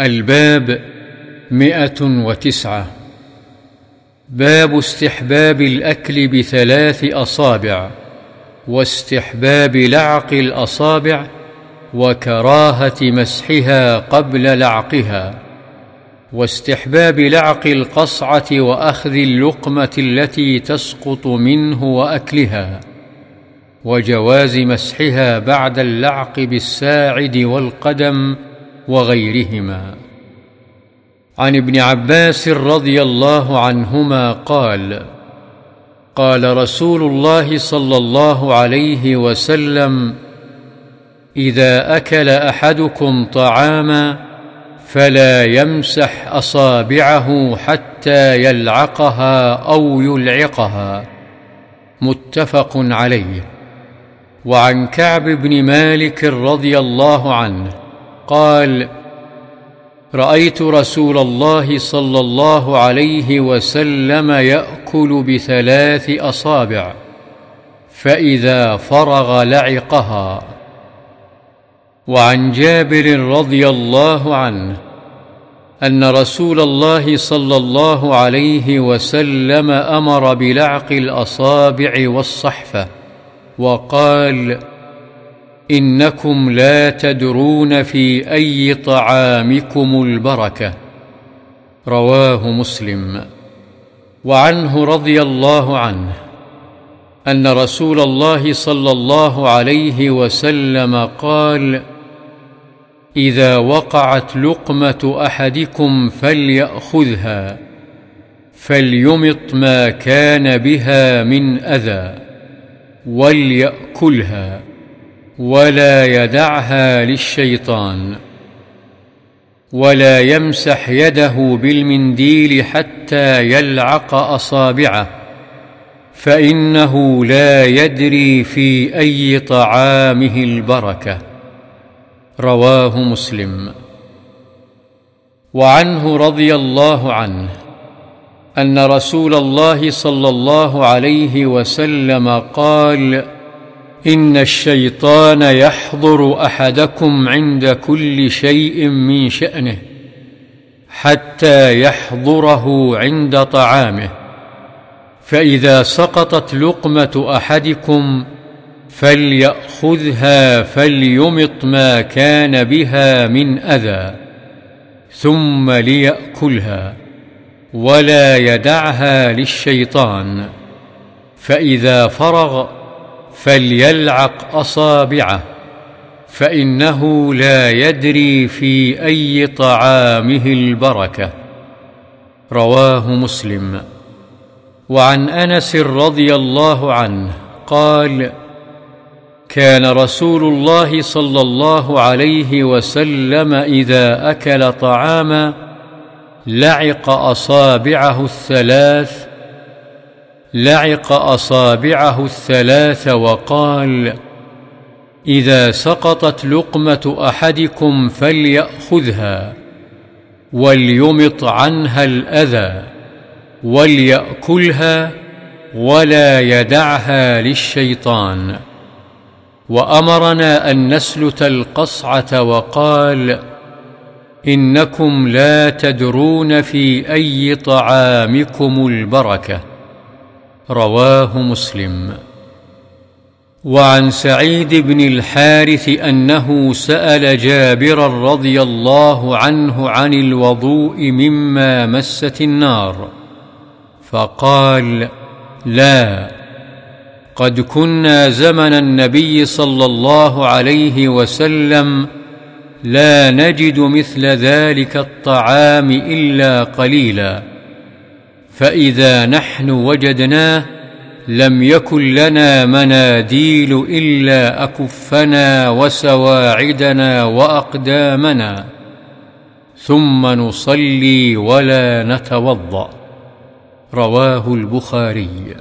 الباب مئة وتسعة. باب استحباب الأكل بثلاث أصابع واستحباب لعق الأصابع وكراهة مسحها قبل لعقها واستحباب لعق القصعة وأخذ اللقمة التي تسقط منه وأكلها وجواز مسحها بعد اللعق بالساعد والقدم وغيرهما. عن ابن عباس رضي الله عنهما قال قال رسول الله صلى الله عليه وسلم إذا أكل أحدكم طعاما فلا يمسح أصابعه حتى يلعقها أو يلعقها. متفق عليه. وعن كعب بن مالك رضي الله عنه قال رأيت رسول الله صلى الله عليه وسلم يأكل بثلاث أصابع فإذا فرغ لعقها. وعن جابر رضي الله عنه أن رسول الله صلى الله عليه وسلم أمر بلعق الأصابع والصحفة وقال إنكم لا تدرون في أي طعامكم البركة. رواه مسلم. وعنه رضي الله عنه أن رسول الله صلى الله عليه وسلم قال إذا وقعت لقمة أحدكم فليأخذها فليمط ما كان بها من أذى وليأكلها. ولا يدعها للشيطان ولا يمسح يده بالمنديل حتى يلعق أصابعه فإنه لا يدري في أي طعامه البركة. رواه مسلم. وعنه رضي الله عنه أن رسول الله صلى الله عليه وسلم قال إن الشيطان يحضر أحدكم عند كل شيء من شأنه حتى يحضره عند طعامه. فإذا سقطت لقمة أحدكم فليأخذها فليمط ما كان بها من أذى ثم ليأكلها ولا يدعها للشيطان. فإذا فرغ فليلعق أصابعه فإنه لا يدري في أي طعامه البركة. رواه مسلم. وعن أنس رضي الله عنه قال كان رسول الله صلى الله عليه وسلم إذا أكل طعاما لعق أصابعه الثلاث لعق أصابعه الثلاث وقال إذا سقطت لقمة أحدكم فليأخذها وليمط عنها الأذى وليأكلها ولا يدعها للشيطان وأمرنا أن نسلت القصعة وقال إنكم لا تدرون في أي طعامكم البركة رواه مسلم. وعن سعيد بن الحارث أنه سأل جابرا رضي الله عنه عن الوضوء مما مست النار فقال لا قد كنا زمن النبي صلى الله عليه وسلم لا نجد مثل ذلك الطعام إلا قليلا. فإذا نحن وجدناه لم يكن لنا مناديل إلا أكفنا وسواعدنا وأقدامنا ثم نصلي ولا نتوضأ. رواه البخاري.